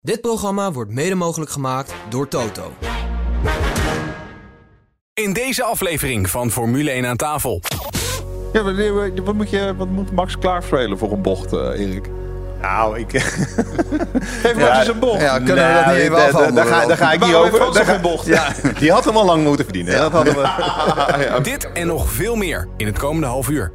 Dit programma wordt mede mogelijk gemaakt door Toto. In deze aflevering van Formule 1 aan tafel. Ja, wat, wat moet, je, wat moet Max klaarspelen voor een bocht, eh, Erik? Nou, ik... Geef Max eens een bocht. Ja, kunnen we dat niet even afhandelen? Daar ga, daar ga ik niet over. Daar ga- nog geen bocht? Ja, die had hem al lang moeten verdienen. hè. Dat hadden we. Dit en nog veel meer in het komende half uur.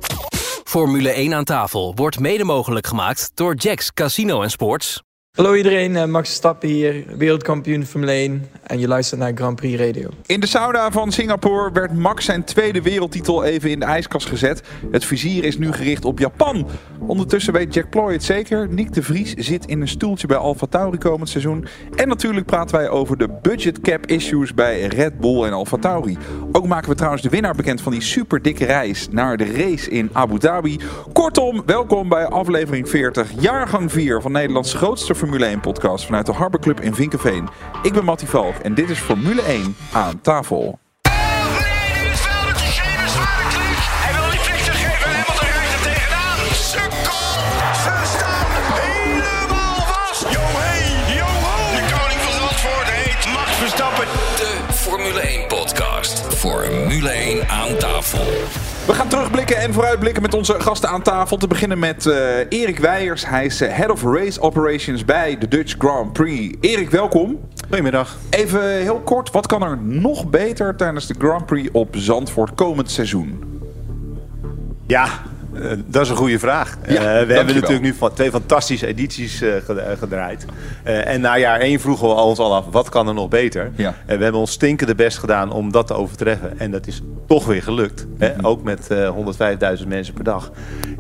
Formule 1 aan tafel wordt mede mogelijk gemaakt door Jacks Casino en Sports. Hallo iedereen, eh, Max Verstappen hier, wereldkampioen Formule 1 en je luistert naar Grand Prix Radio. In de sauna van Singapore werd Max zijn tweede wereldtitel even in de ijskast gezet. Het vizier is nu gericht op Japan. Ondertussen weet Jack Ploy het zeker. Nick de Vries zit in een stoeltje bij Alfa Tauri komend seizoen. En natuurlijk praten wij over de budget cap issues bij Red Bull en Alfa Tauri. Ook maken we trouwens de winnaar bekend van die super dikke reis naar de race in Abu Dhabi. Kortom, welkom bij aflevering 40, jaargang 4 van Nederlands grootste Formule 1 podcast vanuit de Harbor Club in Vinkenveen. Ik ben Mattie Valk en dit is Formule 1 aan tafel. Diegene zware klik. Hij wil die flik geven en Hamilton rijdt er tegenaan. Sukkel, ze staan helemaal vast. De koning van Zandvoort heet Max Verstappen. De Formule 1 podcast. Formule 1 aan tafel. We gaan terugblikken en vooruitblikken met onze gasten aan tafel. Te beginnen met eh, Erik Weijers. Hij is eh, Head of Race Operations bij de Dutch Grand Prix. Erik, welkom. Goedemiddag. Even heel kort, wat kan er nog beter tijdens de Grand Prix op Zandvoort komend seizoen? Ja, eh, dat is een goede vraag. Eh, we hebben natuurlijk nu van twee fantastische edities eh, ged- gedraaid. En na jaar één vroegen we ons al af, wat kan er nog beter? Ja. En we hebben ons stinkende best gedaan om dat te overtreffen. En dat is toch weer gelukt. Mhm. Ook met eh 105.000 mensen per dag.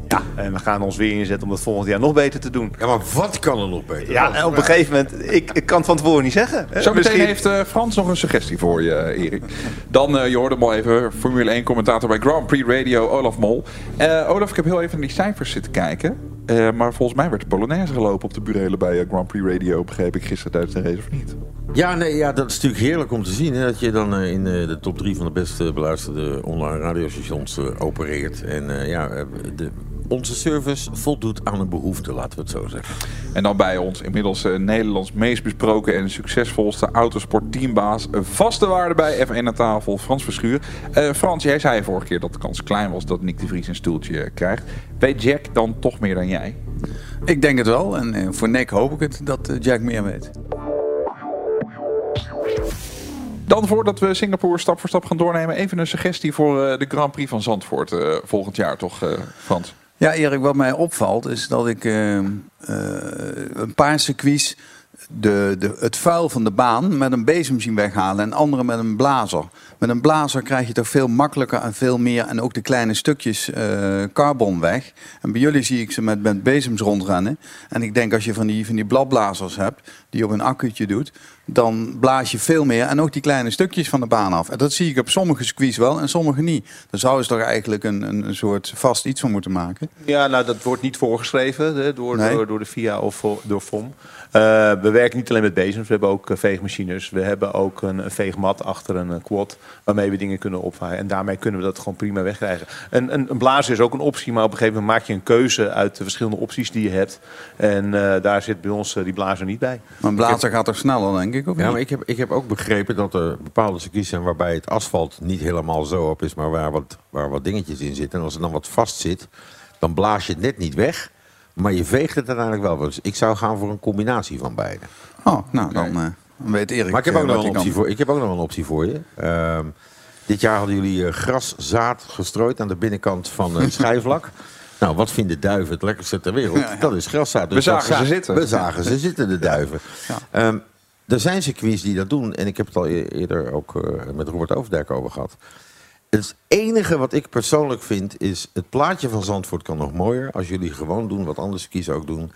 Ja, en we gaan ons weer inzetten om dat volgend jaar nog beter te doen. Ja, maar wat kan er nog beter? Ja, en op een gegeven moment, ik, ik kan het van tevoren niet zeggen. Zometeen Misschien- heeft Frans nog een suggestie voor je, Erik. Dan, je hoorde hem al even, Formule 1 commentator bij Grand Prix Radio, Olaf Mol. Eh, Ik heb heel even naar die cijfers zitten kijken. Eh, maar volgens mij werd de Polonaise gelopen op de burelen bij eh, Grand Prix Radio, begreep ik gisteren tijdens de race, of niet? Ja, nee, ja, dat is natuurlijk heerlijk om te zien. Hè, dat je dan eh, in de top drie van de beste beluisterde online radiostations opereert. En ja, de, onze service voldoet aan een behoefte, laten we het zo zeggen. En dan bij ons inmiddels eh, Nederlands meest besproken en succesvolste autosportteambaas. Een vaste waarde bij F1 aan tafel, Frans Verschuur. Eh, Frans, jij zei vorige keer dat de kans klein was dat Nick de Vries een stoeltje krijgt. Weet Jack dan toch meer dan jij? Ik denk het wel. En eh, voor Nick hoop ik het dat Jack meer weet. Dan voordat we Singapore stap voor stap gaan doornemen, even een suggestie voor eh, de Grand Prix van Zandvoort eh, volgend jaar, toch eh, Frans? Ja, Erik, wat mij opvalt is dat ik eh, eh, een paar circuits de, de, het vuil van de baan met een bezem zien weghalen en andere met een blazer. Met een blazer krijg je toch veel makkelijker en veel meer en ook de kleine stukjes eh, carbon weg. En bij jullie zie ik ze met, met bezems rondrennen. En ik denk als je van die, van die bladblazers hebt, die je op een accuutje doet, dan blaas je veel meer en ook die kleine stukjes van de baan af. En dat zie ik op sommige circuits wel en sommige niet. Daar zouden ze toch eigenlijk een, een, een soort vast iets van moeten maken. Ja, nou dat wordt niet voorgeschreven hè, door, Nee. door, door de FIA of door FOM. Eh, we werken niet alleen met bezems, we hebben ook eh, veegmachines. We hebben ook een, een veegmat achter een quad waarmee we dingen kunnen opvaren. En daarmee kunnen we dat gewoon prima wegkrijgen. Een, een, een blazer is ook een optie, maar op een gegeven moment maak je een keuze uit de verschillende opties die je hebt. En eh, daar zit bij ons eh, die blazer niet bij. Maar een blazer gaat toch sneller, denk ik? Of Ja, niet? maar ik heb, ik heb ook begrepen dat er bepaalde circuits zijn waarbij het asfalt niet helemaal zo op is, maar waar wat, waar wat dingetjes in zitten. En als er dan wat vast zit, dan blaas je het net niet weg. Maar je veegt het uiteindelijk wel. Dus ik zou gaan voor een combinatie van beide. Oh, nou, dan, eh, dan weet Erik Maar ik heb eh, ook nog een optie voor, ik heb ook nog een optie voor je. Ehm, dit jaar hadden jullie eh, graszaad gestrooid aan de binnenkant van het schijfvlak. Nou, wat vinden duiven het lekkerste ter wereld? Ja, ja. Dat is graszaad. Dus We zagen ze zitten. We zagen ze zitten, de duiven. Ja. Ehm, er zijn circuits die dat doen. En ik heb het al e- eerder ook eh, met Robert Overdijk over gehad. Het enige wat ik persoonlijk vind is... het plaatje van Zandvoort kan nog mooier... als jullie gewoon doen wat andere circuits ook doen.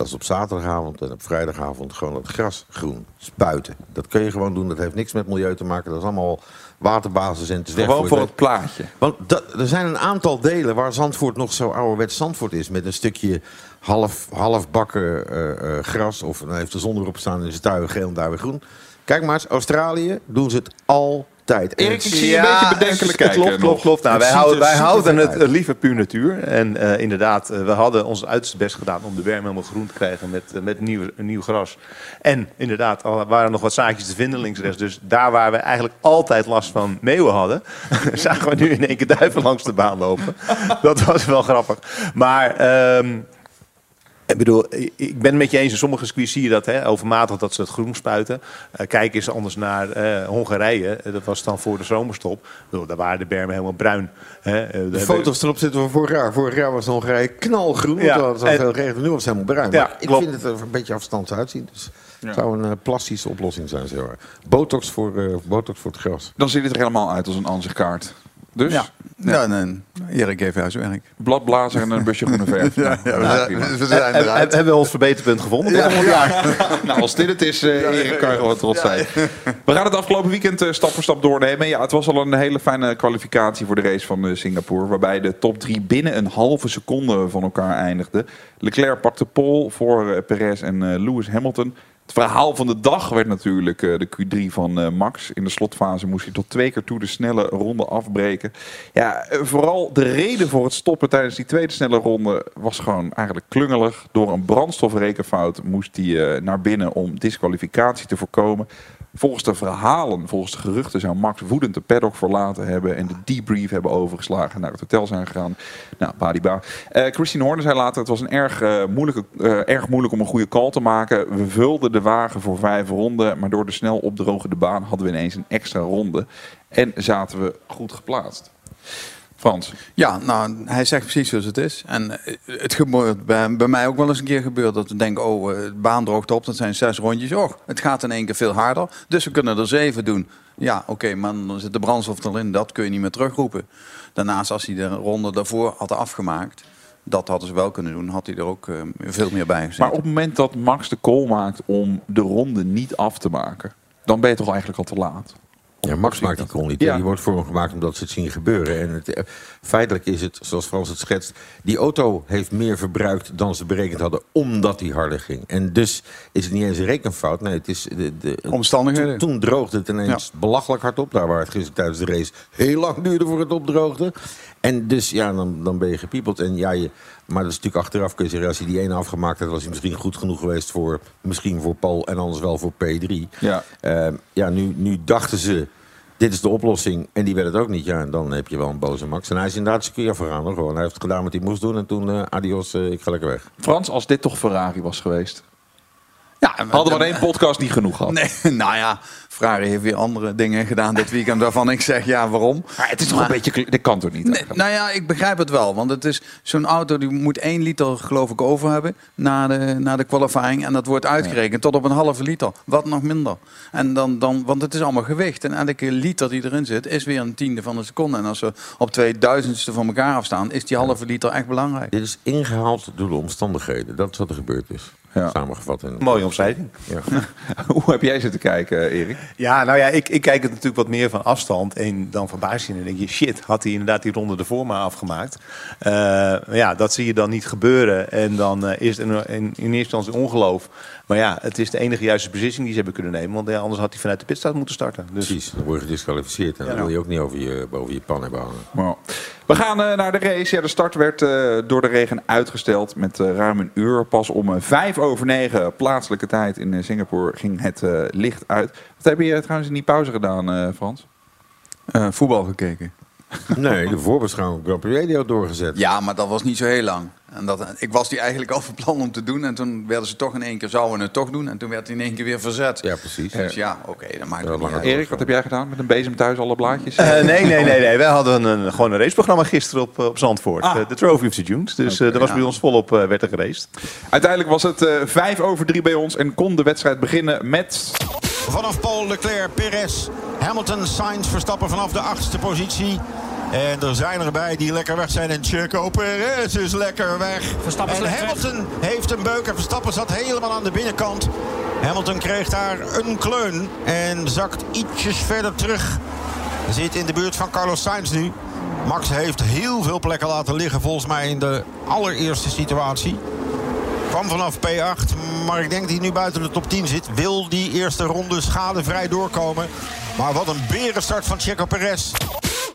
Dat is op zaterdagavond en op vrijdagavond gewoon het gras groen spuiten. Dat kun je gewoon doen. Dat heeft niks met milieu te maken. Dat is allemaal waterbasis en het is Gewoon voor het- het plaatje. want dat, er zijn een aantal delen waar Zandvoort nog zo ouderwets Zandvoort is. Met een stukje half, half bakken eh, eh, gras. Of dan heeft de zon erop staan en is het duiven geel en duiven groen. Kijk maar eens, Australië doen ze het altijd. Erik, ik zie je een beetje bedenkelijk kijken Klopt, klopt, klopt. Nou, wij houden, wij houden het uit. liever puur natuur. En eh, inderdaad, eh, we hadden ons uiterste best gedaan om de berm helemaal groen te krijgen met, eh, met nieuw, nieuw gras. En inderdaad, al waren er nog wat zaadjes te vinden links en rechts. Dus daar waar we eigenlijk altijd last van meeuwen hadden, zagen we nu in één keer duiven langs de baan lopen. Dat was wel grappig. Maar... ehm, ik bedoel, ik- ben het met je eens. In sommige circuits zie je dat hè, overmatig dat ze het groen spuiten. Eh, kijk eens anders naar eh, Hongarije. Eh, dat was dan voor de zomerstop. Ik bedoel, daar waren de bermen helemaal bruin. Hè. De foto's erop zitten van vorig jaar. Vorig jaar was Hongarije knalgroen. Ja, het was veel regen. Nu was het helemaal bruin. Ja, maar ik klopt. vind het er een beetje afstands uitzien. Dus het zou een plastische oplossing zijn. Zeg maar. Botox, voor, eh, botox voor het gras. Dan ziet het er helemaal uit als een aanzichtkaart. Dus Ja, ja. nee, Erik heeft huiswerk. bladblazer en een busje groene verf. Nou, Ja, we nou, zijn, we eruit. hebben we ons verbeterpunt gevonden? Ja. Nou, als dit het is, eh Erik, kan je gewoon trots zijn. We gaan het afgelopen weekend eh, stap voor stap doornemen. Ja, het was al een hele fijne kwalificatie voor de race van eh, Singapore. Waarbij de top drie binnen een halve seconde van elkaar eindigden. Leclerc pakte pole voor eh, Perez en eh, Lewis Hamilton. Het verhaal van de dag werd natuurlijk eh, de Q3 van eh, Max. In de slotfase moest hij tot twee keer toe de snelle ronde afbreken. Ja, eh, vooral de reden voor het stoppen tijdens die tweede snelle ronde was gewoon eigenlijk klungelig. Door een brandstofrekenfout moest hij naar binnen om disqualificatie te voorkomen. Volgens de verhalen, volgens de geruchten, zou Max woedend de paddock verlaten hebben en de debrief hebben overgeslagen naar het hotel zijn gegaan. Nou, badiba. Eh Christine Horner zei later, het was een erg, eh, moeilijke, eh, erg moeilijk om een goede call te maken. We vulden de wagen voor vijf ronden, maar door de snel opdrogende baan hadden we ineens een extra ronde. En zaten we goed geplaatst. Frans, Ja, nou, hij zegt precies zoals het is. En eh, het gebeurt bij, bij mij ook wel eens een keer gebeurd dat we denken, oh, eh, de baan droogt op, dat zijn zes rondjes. Oh, het gaat in één keer veel harder, dus we kunnen er zeven doen. Ja, oké, maar dan zit de brandstof erin, dat kun je niet meer terugroepen. Daarnaast, als hij de ronde daarvoor had afgemaakt, dat hadden ze wel kunnen doen, had hij er ook eh, veel meer bij gezeten. maar op het moment dat Max de call maakt om de ronde niet af te maken, dan ben je toch eigenlijk al te laat. Ja, Max maakt die call niet. Ja. Die wordt voor hem gemaakt omdat ze het zien gebeuren. En het, eh, feitelijk is het, zoals Frans het schetst... die auto heeft meer verbruikt dan ze berekend hadden... omdat hij harder ging. En dus is het niet eens een rekenfout. Nee, het is de, de, Omstandigheden. Toen, toen droogde het ineens belachelijk hard op. Daar waar het gisteren tijdens de race heel lang duurde voor het opdroogde. En dus ja, dan, dan ben je gepiepeld. En ja, je, maar dat is natuurlijk achteraf kun je zeggen... als hij die ene afgemaakt had... was hij misschien goed genoeg geweest voor... misschien voor Paul en anders wel voor P3. Ja. Eh, ja, nu, nu dachten ze, dit is de oplossing. En die werd het ook niet. Ja, en dan heb je wel een boze Max. En hij is inderdaad zijn keer hoor, Gewoon. Hij heeft gedaan wat hij moest doen. En toen, eh, adios, eh, ik ga lekker weg. Frans, als dit toch Ferrari was geweest, ja, hadden we één podcast niet genoeg gehad. Nee, nou ja, Ferrari heeft weer andere dingen gedaan dit weekend waarvan ik zeg, ja, waarom? Maar het is toch een beetje, dit kan toch niet? Nee, nou ja, ik begrijp het wel. Want het is zo'n auto die moet 1 liter geloof ik over hebben na de, na de qualifying. En dat wordt uitgerekend tot op een halve liter. Wat nog minder. En dan, dan, want het is allemaal gewicht. En elke liter die erin zit is weer een tiende van een seconde. En als we op twee duizendste van elkaar afstaan, is die halve liter echt belangrijk. Dit is ingehaald door de omstandigheden. Dat is wat er gebeurd is. Ja. Samengevat. En, Mooie omschrijving. ja. Hoe heb jij zitten kijken, Erik? Ja, nou ja, ik, ik kijk het natuurlijk wat meer van afstand. En dan verbaas je en denk je, shit, had hij inderdaad die ronde ervoor maar afgemaakt. Maar ja, dat zie je dan niet gebeuren. En dan eh, is het in, in eerste instantie ongeloof. Maar ja, het is de enige juiste beslissing die ze hebben kunnen nemen. Want ja, anders had hij vanuit de pitstraat moeten starten. Dus Precies, dan word je gedisqualificeerd. En dan wil je ook niet over je, boven je pan hebben hangen. Nou, we gaan eh, naar de race. Ja, de start werd eh, door de regen uitgesteld met eh, ruim een uur. Pas om vijf over negen plaatselijke tijd in eh, Singapore ging het eh, licht uit. Wat heb je trouwens in die pauze gedaan, eh, Frans? Eh, voetbal gekeken. Nee, de voorbeschouwing op Prix Radio doorgezet. Ja, maar dat was niet zo heel lang. En dat, ik was die eigenlijk al van plan om te doen. En toen werden ze toch in één keer, zouden we het toch doen. En toen werd hij in één keer weer verzet. Ja, precies. Dus ja, oké, dan maakt Ja, het uit. Erik, wat heb jij gedaan? Met een bezem thuis alle blaadjes? Eh, nee, nee, nee, nee. Wij hadden een, gewoon een raceprogramma gisteren op, eh, op Zandvoort. Ah. Eh, de Trophy of the Dunes. Dus eh dat was ja. bij ons volop eh, werd er geraced. Uiteindelijk was het eh, vijf over drie bij ons en kon de wedstrijd beginnen met... Vanaf Paul Leclerc, Perez, Hamilton, Sainz, Verstappen vanaf de achtste positie. En er zijn erbij die lekker weg zijn. En Checo Perez is lekker weg. Verstappen en Hamilton heeft een beuk. En Verstappen zat helemaal aan de binnenkant. Hamilton kreeg daar een kleun. En zakt ietsjes verder terug. Zit in de buurt van Carlos Sainz nu. Max heeft heel veel plekken laten liggen volgens mij in de allereerste situatie. Kwam vanaf P8, Maar ik denk dat hij nu buiten de top 10 zit. Wil die eerste ronde schadevrij doorkomen. Maar wat een berenstart van Checo Perez.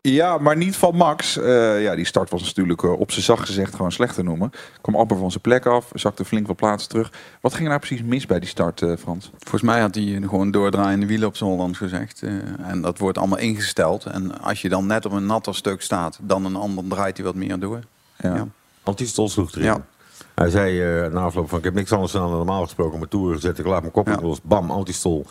Ja, maar niet van Max. Eh, ja, die start was natuurlijk eh, op zijn zacht gezegd gewoon slecht te noemen. Kwam amper van zijn plek af, zakte flink wat plaatsen terug. Wat ging er nou precies mis bij die start, eh, Frans? Volgens mij had hij gewoon doordraaiende wielen op zijn Hollands gezegd. Eh, en dat wordt allemaal ingesteld. En als je dan net op een natter stuk staat, dan een ander draait hij wat meer door. Ja. Ja. Antistol sloeg erin. Ja. Hij zei eh, na afloop van ik heb niks anders dan normaal gesproken mijn toeren gezet. Ik laat mijn kop Ja. los, bam, antistol.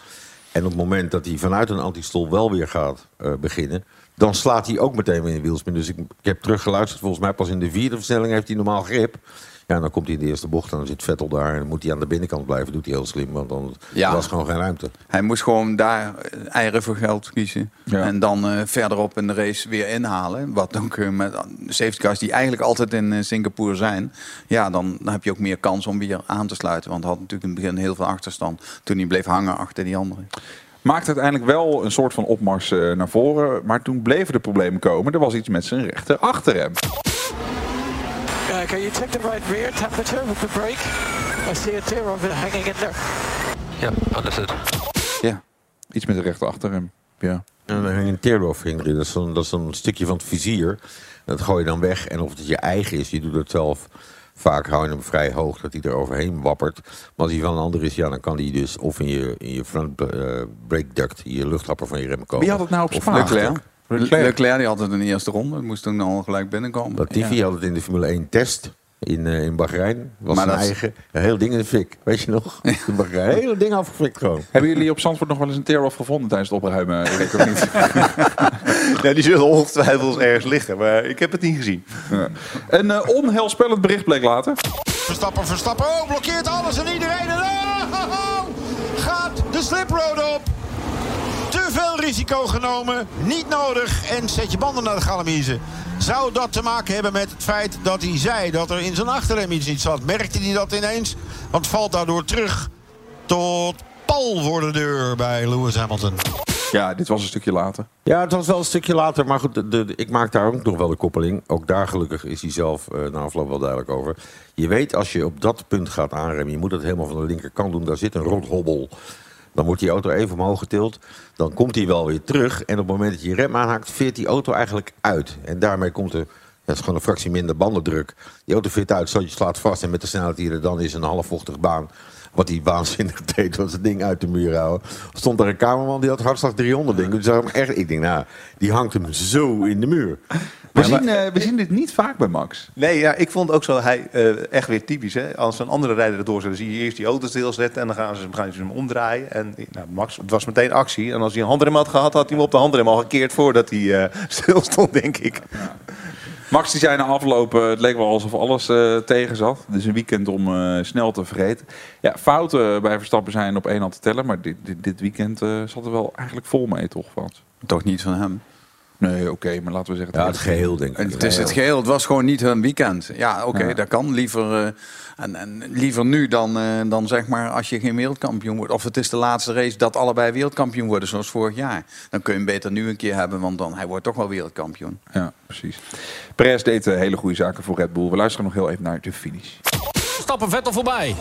En op het moment dat hij vanuit een antistol wel weer gaat eh, beginnen, dan slaat hij ook meteen weer in de wielspin. Dus ik, ik heb teruggeluisterd. Volgens mij pas in de vierde versnelling heeft hij normaal grip. Ja, en dan komt hij in de eerste bocht en dan zit Vettel daar. En dan moet hij aan de binnenkant blijven. Doet hij heel slim, want dan Ja. was gewoon geen ruimte. Hij moest gewoon daar eh, eieren voor geld kiezen. Ja. En dan eh, verderop in de race weer inhalen. Wat ook eh, met safety cars die eigenlijk altijd in eh, Singapore zijn. Ja, dan, dan heb je ook meer kans om weer aan te sluiten. Want hij had natuurlijk in het begin heel veel achterstand. Toen hij bleef hangen achter die anderen. Maakte uiteindelijk wel een soort van opmars eh, naar voren. Maar toen bleven de problemen komen. Er was iets met zijn rechter achterrem. Uh, can you check the right rear temperature with the brake? I see a tear of it hanging in there. Yeah, understood. Ja. Iets met de rechter achterrem. Ja. En dan hing een teardrop hing erin. Dat is zo'n dat is zo'n stukje van het vizier. Dat gooi je dan weg. En of het je eigen is, je doet het zelf. Vaak hou je hem vrij hoog, dat hij er overheen wappert. Maar als hij van een ander is, ja, dan kan hij dus of in je, in je front eh, brake duct, in je luchthapper van je remmen komen. Wie had het nou op Spa? Leclerc. Leclerc. Die had het in de eerste ronde. Moest toen al gelijk binnenkomen. Latifi Ja. had het in de Formule 1 test in, eh, in Bahrein. Was Maar zijn dat eigen. Heel ding in de fik. Weet je nog? In Bahrein. Hele ding afgeflikt gewoon. Hebben jullie op Zandvoort nog wel eens een tear-off gevonden tijdens het opruimen? Of niet? Nou, die zullen ongetwijfeld ergens liggen, maar ik heb het niet gezien. Ja. Een eh, onheilspellend bericht bleek later. Verstappen, Verstappen. Oh, blokkeert alles en iedereen. En oh, gaat de sliproad op. Veel risico genomen. Niet nodig. En zet je banden naar de galamiezen. Zou dat te maken hebben met het feit dat hij zei dat er in zijn achterrem iets niet zat? Merkte hij dat ineens? Want valt daardoor terug tot pal voor de deur bij Lewis Hamilton. Ja, dit was een stukje later. Ja, het was wel een stukje later, maar goed, de, de- ik maak daar ook nog wel de koppeling. Ook daar gelukkig is hij zelf eh na afloop wel duidelijk over. Je weet, als je op dat punt gaat aanremmen, je moet het helemaal van de linkerkant doen, daar zit een rothobbel. Dan wordt die auto even omhoog getild, dan komt hij wel weer terug. En op het moment dat je je rem aanhaakt, veert die auto eigenlijk uit. En daarmee komt er, dat is gewoon een fractie minder bandendruk. Die auto veert uit, zodat je slaat vast en met de snelheid die er dan is, een halfvochtige baan. Wat hij waanzinnig deed, was het ding uit de muur houden. Stond daar een kamerman die had hartslag 300 ding. Dus hem echt, ik denk, nou, die hangt hem zo in de muur. We, zien, eh, we zien dit niet vaak bij Max. Nee, ja, ik vond ook zo, hij, eh, echt weer typisch. Hè? Als een andere rijder erdoor zet, dan zie je eerst die auto stilzetten en dan gaan ze, gaan ze hem omdraaien. En nou, Max, het was meteen actie. En als hij een handrem had gehad, had hij hem op de handrem al gekeerd voordat hij eh, stil stond, denk ik. Max die zei na afloop, eh, het leek wel alsof alles eh, tegen zat. Dus een weekend om eh, snel te vergeten. Ja, fouten bij Verstappen zijn op één hand te tellen. Maar dit, dit, dit weekend eh, zat er wel eigenlijk vol mee, toch, Frans? Toch niet van hem. Nee, oké, maar laten we zeggen... Ja, het geheel, denk ik. Het is het geheel. Het was gewoon niet hun weekend. Ja, oké, Ja. dat kan. Liever, eh, en, en liever nu dan, eh, dan zeg maar als je geen wereldkampioen wordt. Of het is de laatste race dat allebei wereldkampioen worden, zoals vorig jaar. Dan kun je hem beter nu een keer hebben, want dan hij wordt toch wel wereldkampioen. Ja, precies. Perez deed eh, hele goede zaken voor Red Bull. We luisteren nog heel even naar de finish. Stappen Vettel voorbij.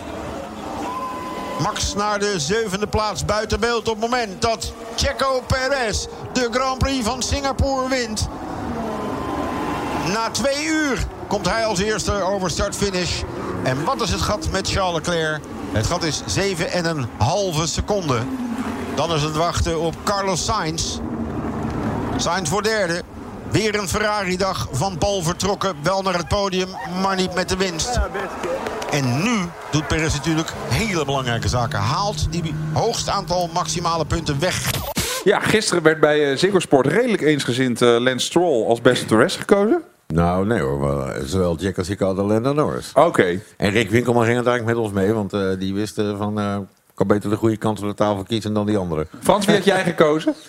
Max naar de zevende plaats buiten beeld op het moment dat Checo Perez de Grand Prix van Singapore wint. Na twee uur komt hij als eerste over start-finish. En wat is het gat met Charles Leclerc? Het gat is 7,5 seconden. Dan is het wachten op Carlos Sainz. Sainz voor derde. Weer een Ferrari-dag van Paul vertrokken. Wel naar het podium, maar niet met de winst. En nu doet Perez natuurlijk hele belangrijke zaken. Haalt die hoogste aantal maximale punten weg. Ja, gisteren werd bij eh, Ziggo Sport redelijk eensgezind eh, Lance Stroll als beste toerist gekozen. Nou, nee hoor. eh, zowel Jack als ik hadden Lando Norris. Oké. En Rick Winkelman ging uiteindelijk met ons mee, want eh, die wist van... eh, ik kan beter de goede kant van de tafel kiezen dan die andere. Frans, wie had jij gekozen?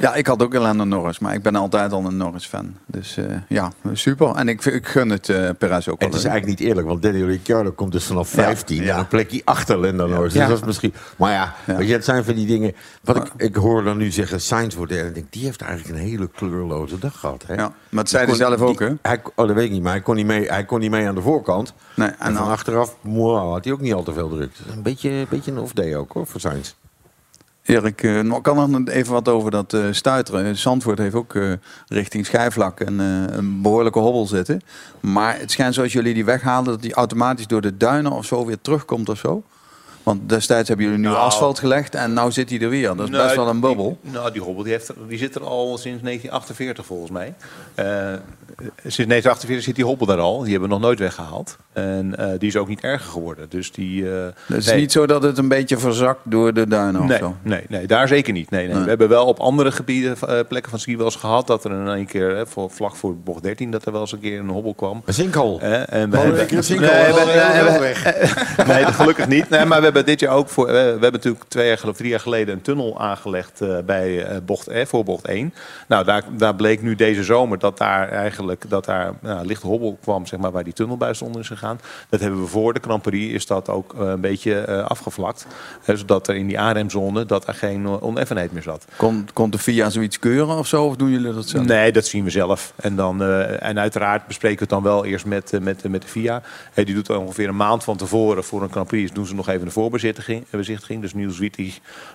Ja, ik had ook Lando Norris, maar ik ben altijd al een Norris-fan. Dus eh, ja, super. En ik, ik gun het eh Perez ook wel. het is eigenlijk niet eerlijk, want Daniel Ricciardo komt dus vanaf Ja, 15 ja. en een plekje achter Lando Norris. Ja. Dus dat is misschien. Maar ja, Ja. weet je, het zijn van die dingen. Wat ik, ik hoor dan nu zeggen, Sainz wordt. En ik denk, die heeft eigenlijk een hele kleurloze dag gehad. Hè? Ja, maar het zei hij zelf ook, hè? Hij, oh, dat weet ik niet, maar hij kon niet mee, hij kon niet mee aan de voorkant. Nee, En, en van dan, achteraf wow, had hij ook niet al te veel druk. Een beetje, een beetje een off-day ook hoor, voor Sainz. Erik, eh, nog- kan er nog even wat over dat eh, stuiteren? Zandvoort heeft ook eh, richting schijfvlak een, een behoorlijke hobbel zitten. Maar het schijnt zoals jullie die weghalen, dat die automatisch door de duinen of zo weer terugkomt of zo. Want destijds hebben jullie nu Nou. asfalt gelegd en nou zit hij er weer. Dat is best Nou, wel een bubbel. Die, nou, die hobbel die heeft, die zit er al sinds 1948 volgens mij. Sinds 1948 zit die hobbel daar al. Die hebben we nog nooit weggehaald. En eh, die is ook niet erger geworden. Dus die. eh, Het is nee. niet zo dat het een beetje verzakt door de duinen of Nee, zo. nee, nee, daar zeker niet. Nee, nee. Nee. We hebben wel op andere gebieden, eh, plekken van ski wel eens gehad dat er in een keer, hè, voor, vlak voor bocht 13, dat er wel eens een keer een hobbel kwam. Een zinkhol. Eh, en we Oh, hebben, een zinkhol. Nee, we- nee, gelukkig niet. Nee, maar we hebben dit jaar ook voor. We, we hebben natuurlijk twee jaar of drie jaar geleden een tunnel aangelegd eh, bij eh, bocht, eh, voor bocht 1. Nou, daar, daar bleek nu deze zomer dat daar eigenlijk dat daar nou, lichte hobbel kwam, zeg maar, waar die tunnelbuis onder is gegaan. Dat hebben we voor de Cramperie is dat ook eh, een beetje eh, afgevlakt. Zodat er in die aanremzone dat er geen eh, oneffenheid meer zat. Komt, komt de VIA zoiets keuren of zo? Of doen jullie dat zelf? Nee, dat zien we zelf. En, dan, en uiteraard bespreken we het dan wel eerst met, met, met de VIA. Eh, die doet ongeveer een maand van tevoren voor een Grand Prix. Doen ze nog even een voorbezichtiging. bezichtiging. Dus Niels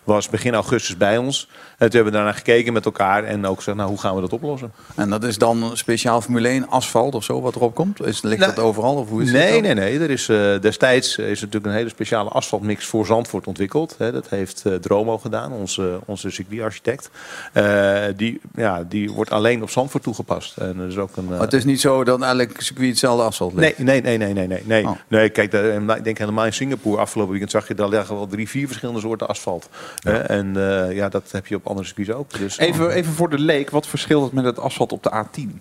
was begin augustus bij ons. En toen hebben we daarna gekeken met elkaar. En ook gezegd, nou, hoe gaan we dat oplossen? En dat is dan speciaal Formule 1 asfalt of zo wat erop komt? Is, ligt Nou, dat overal? Of hoe is nee, nee, nee. Er is, eh, destijds is natuurlijk een hele speciale asfaltmix voor Zandvoort ontwikkeld. Hè. Dat heeft eh, Dromo gedaan, onze, onze circuitarchitect. Eh, die, ja, die wordt alleen op Zandvoort toegepast. En er is ook een, eh, Maar het is niet zo dat elk circuit hetzelfde asfalt ligt? Nee, nee, nee, nee, nee, nee. nee. Oh. nee kijk, ik denk helemaal in Singapore afgelopen weekend zag je daar liggen wel drie, vier verschillende soorten asfalt. Hè, en eh, ja, dat heb je op andere circuits ook. Dus, Even, even voor de leek, wat verschilt het met het asfalt op de A10?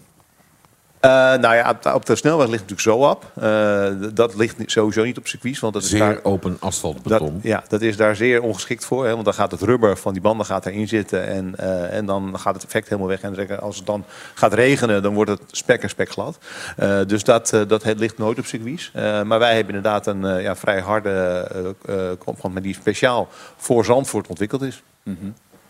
Eh, nou ja, op de, op de snelweg ligt het natuurlijk zo op. Eh, dat ligt sowieso niet op circuits, want dat is Zeer daar, open dat, asfaltbeton. ja, dat is daar zeer ongeschikt voor. Hè, want dan gaat het rubber van die banden gaat erin zitten. En, eh, en dan gaat het effect helemaal weg. En als het dan gaat regenen, dan wordt het spek en spek glad. Eh, dus dat, dat het ligt nooit op circuits. Eh, maar wij hebben inderdaad een ja, vrij harde kompas, maar die speciaal voor Zandvoort ontwikkeld is. Je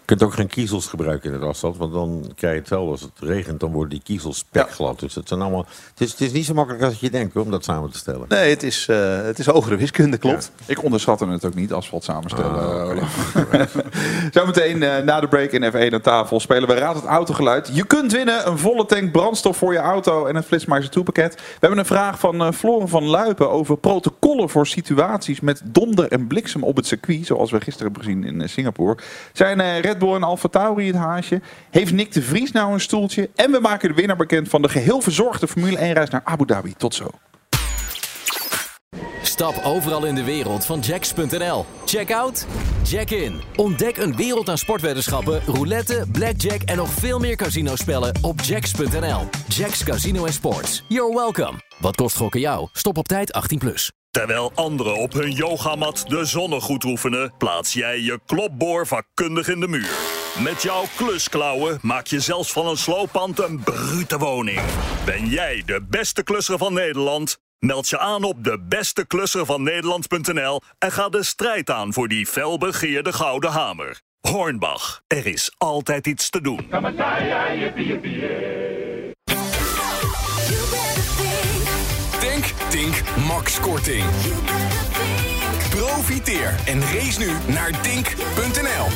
kunt ook geen kiezels gebruiken in het asfalt, want dan krijg je hetzelfde als het regent, dan worden die kiezels spekglad. Dus het, zijn allemaal, het, is, het is niet zo makkelijk als je denkt om dat samen te stellen. Nee, het is, eh, het is hogere wiskunde, klopt. Ik onderschatte het ook niet, asfalt samenstellen. Olaf. Zometeen eh, na de break in F1 aan tafel spelen we Raad het Autogeluid. Je kunt winnen een volle tank brandstof voor je auto en het Flitsmeister 2 pakket. We hebben een vraag van eh Floren van Luipen over protocollen voor situaties met donder en bliksem op het circuit. Zoals we gisteren hebben gezien in eh, Singapore. Zijn eh, Red Bull en Alfa Tauri het haasje? Heeft Nick de Vries nou een stoeltje? En we maken de winnaar bekend van de geheel verzorgde Formule 1 reis naar Abu Dhabi. Tot zo. Stap overal in de wereld van Jacks.nl. Check out, check in. Ontdek een wereld aan sportweddenschappen, roulette, blackjack en nog veel meer casinospellen op Jacks.nl. Jacks Casino en Sports. You're welcome. Wat kost gokken jou? Stop op tijd 18+. Plus. Terwijl anderen op hun yogamat de zonnegoed oefenen, plaats jij je klopboor vakkundig in de muur. Met jouw klusklauwen maak je zelfs van een slooppand een brute woning. Ben jij de beste klusser van Nederland? Meld je aan op de Nederland.nl en ga de strijd aan voor die felbegeerde gouden hamer. Hornbach, er is altijd iets te doen. Korting. Profiteer en race nu naar tink.nl.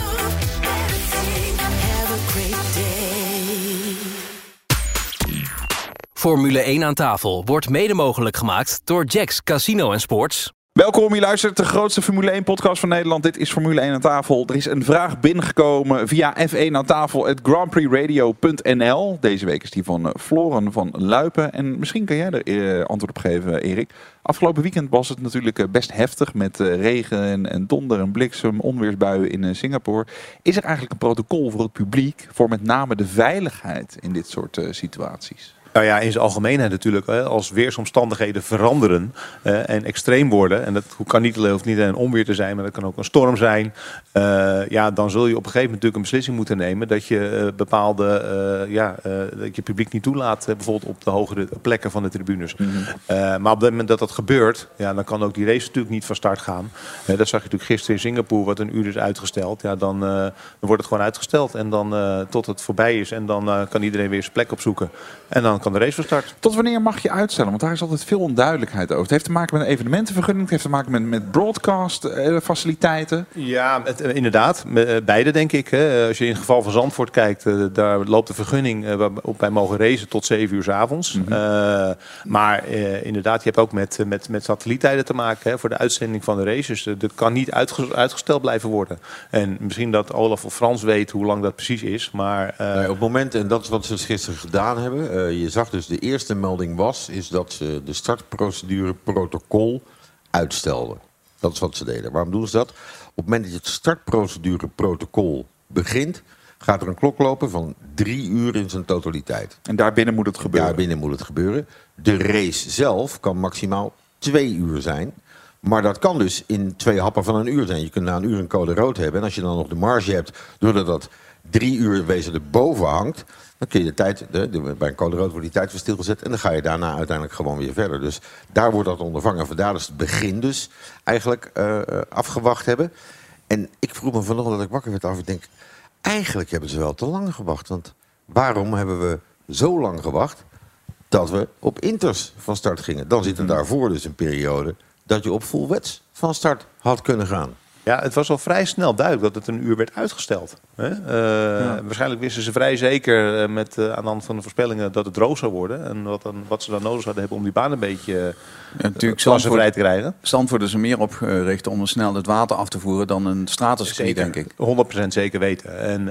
Formule 1 aan tafel wordt mede mogelijk gemaakt door Jacks Casino en Sports. Welkom, je luistert de grootste Formule 1 podcast van Nederland. Dit is Formule 1 aan tafel. Er is een vraag binnengekomen via F1 aan tafel, het grandprixradio.nl. Deze week is die van eh, Floren van Luipen. En misschien kan jij er eh, antwoord op geven, Erik. Afgelopen weekend was het natuurlijk eh, best heftig met regen en, donder en bliksem, onweersbuien in Singapore. Is er eigenlijk een protocol voor het publiek, voor met name de veiligheid in dit soort situaties? Nou ja, in zijn algemeenheid natuurlijk. Als weersomstandigheden veranderen en extreem worden. En dat kan niet, hoeft niet een onweer te zijn, maar dat kan ook een storm zijn. eh, ja, dan zul je op een gegeven moment natuurlijk een beslissing moeten nemen. Dat je eh, bepaalde, eh, ja, dat je publiek niet toelaat. bijvoorbeeld op de hogere plekken van de tribunes. Eh, maar op het moment dat dat gebeurt, ja, dan kan ook die race natuurlijk niet van start gaan. Dat zag je natuurlijk gisteren in Singapore, wat een uur is uitgesteld. Ja, dan, dan wordt het gewoon uitgesteld. En dan tot het voorbij is. En dan kan iedereen weer zijn plek opzoeken. En dan kan de race van start. Tot wanneer mag je uitstellen? Want daar is altijd veel onduidelijkheid over. Het heeft te maken met een evenementenvergunning. Het heeft te maken met, met broadcast eh, faciliteiten. Ja, het, eh, inderdaad. Eh, Beide denk ik. Hè. Als je in het geval van Zandvoort kijkt, daar loopt de vergunning waarop wij mogen racen tot 7 uur s avonds. Eh, maar eh, inderdaad, je hebt ook met, met, met satelliettijden te maken hè, voor de uitzending van de races. Dus dat kan niet uitge- uitgesteld blijven worden. En misschien dat Olaf of Frans weet hoe lang dat precies is. Maar eh, Nee, op het moment, en dat is wat ze gisteren gedaan hebben. eh, je zag dus de eerste melding was, is dat ze de startprocedure protocol uitstelden. Dat is wat ze deden. Waarom doen ze dat? Op het moment dat je het startprocedure protocol begint, gaat er een klok lopen van drie uur in zijn totaliteit. En daarbinnen moet het gebeuren. Daarbinnen moet het gebeuren. De race zelf kan maximaal twee uur zijn. Maar dat kan dus in twee happen van een uur zijn. Je kunt na een uur een code rood hebben. En als je dan nog de marge hebt, doordat dat drie uur wezen erboven hangt... dan kun je de tijd, de, de- bij een code rood wordt die tijd weer stilgezet... en dan ga je daarna uiteindelijk gewoon weer verder. Dus daar wordt dat ondervangen. Vandaar dus het begin dus eigenlijk eh, eh, afgewacht hebben. En ik vroeg me vanochtend dat ik wakker werd af. Ik denk, eigenlijk hebben ze wel te lang gewacht. Want waarom hebben we zo lang gewacht dat we op inters van start gingen? Dan zit er daarvoor dus een periode dat je op full wets van start had kunnen gaan. Ja, het was al vrij snel duidelijk dat het een uur werd uitgesteld. Hè? Eh, Waarschijnlijk wisten ze vrij zeker eh, met, eh, aan de hand van de voorspellingen dat het droog zou worden. En wat, dan, wat ze dan nodig zouden hebben om die baan een beetje uh, natuurlijk klassenvrij te krijgen. Zandvoort is er meer op gericht om snel het water af te voeren dan een stratencircuit, denk ik. 100% zeker weten. En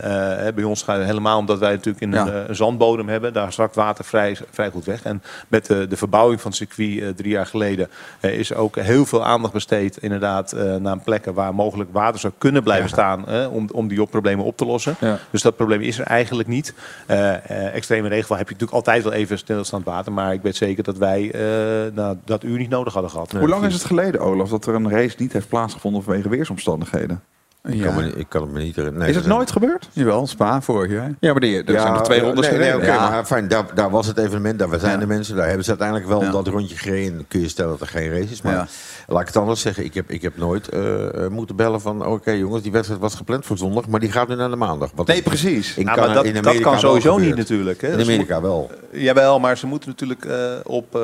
bij ons gaat het helemaal omdat wij natuurlijk in Ja. een, een zandbodem hebben. Daar zakt water vrij, vrij goed weg. En met de, de verbouwing van het circuit drie jaar geleden is ook heel veel aandacht besteed inderdaad naar plekken waar mogelijk water zou kunnen blijven staan om, om die op problemen op te lossen. Dus dat probleem is er eigenlijk niet. Eh, eh, extreme regenval heb je natuurlijk altijd wel even stilstaand water. Maar ik weet zeker dat wij eh, nou, dat uur niet nodig hadden gehad. Hoe lang is het geleden, Olaf, dat er een race niet heeft plaatsgevonden vanwege weersomstandigheden? Ik, kan me, ik kan het me niet herinneren. Nee, is het dat- nooit gebeurd? Jawel, Spa vorig jaar. Ja, maar die, er zijn er twee rondes nee, Ja. maar fijn, daar, daar was het evenement, daar zijn Ja. de mensen, daar hebben ze uiteindelijk wel Ja. dat rondje gereden. Kun je stellen dat er geen race is. Maar Ja. laat ik het anders zeggen, ik heb, ik heb nooit eh, eh, moeten bellen van... oké jongens, die wedstrijd was gepland voor zondag, maar die gaat nu naar de maandag. Wat Nee, precies. in maar dat, in dat Amerika kan wel sowieso gebeurt. niet natuurlijk. Hè. In Dat is- Amerika wel. Jawel, maar ze moeten natuurlijk eh, op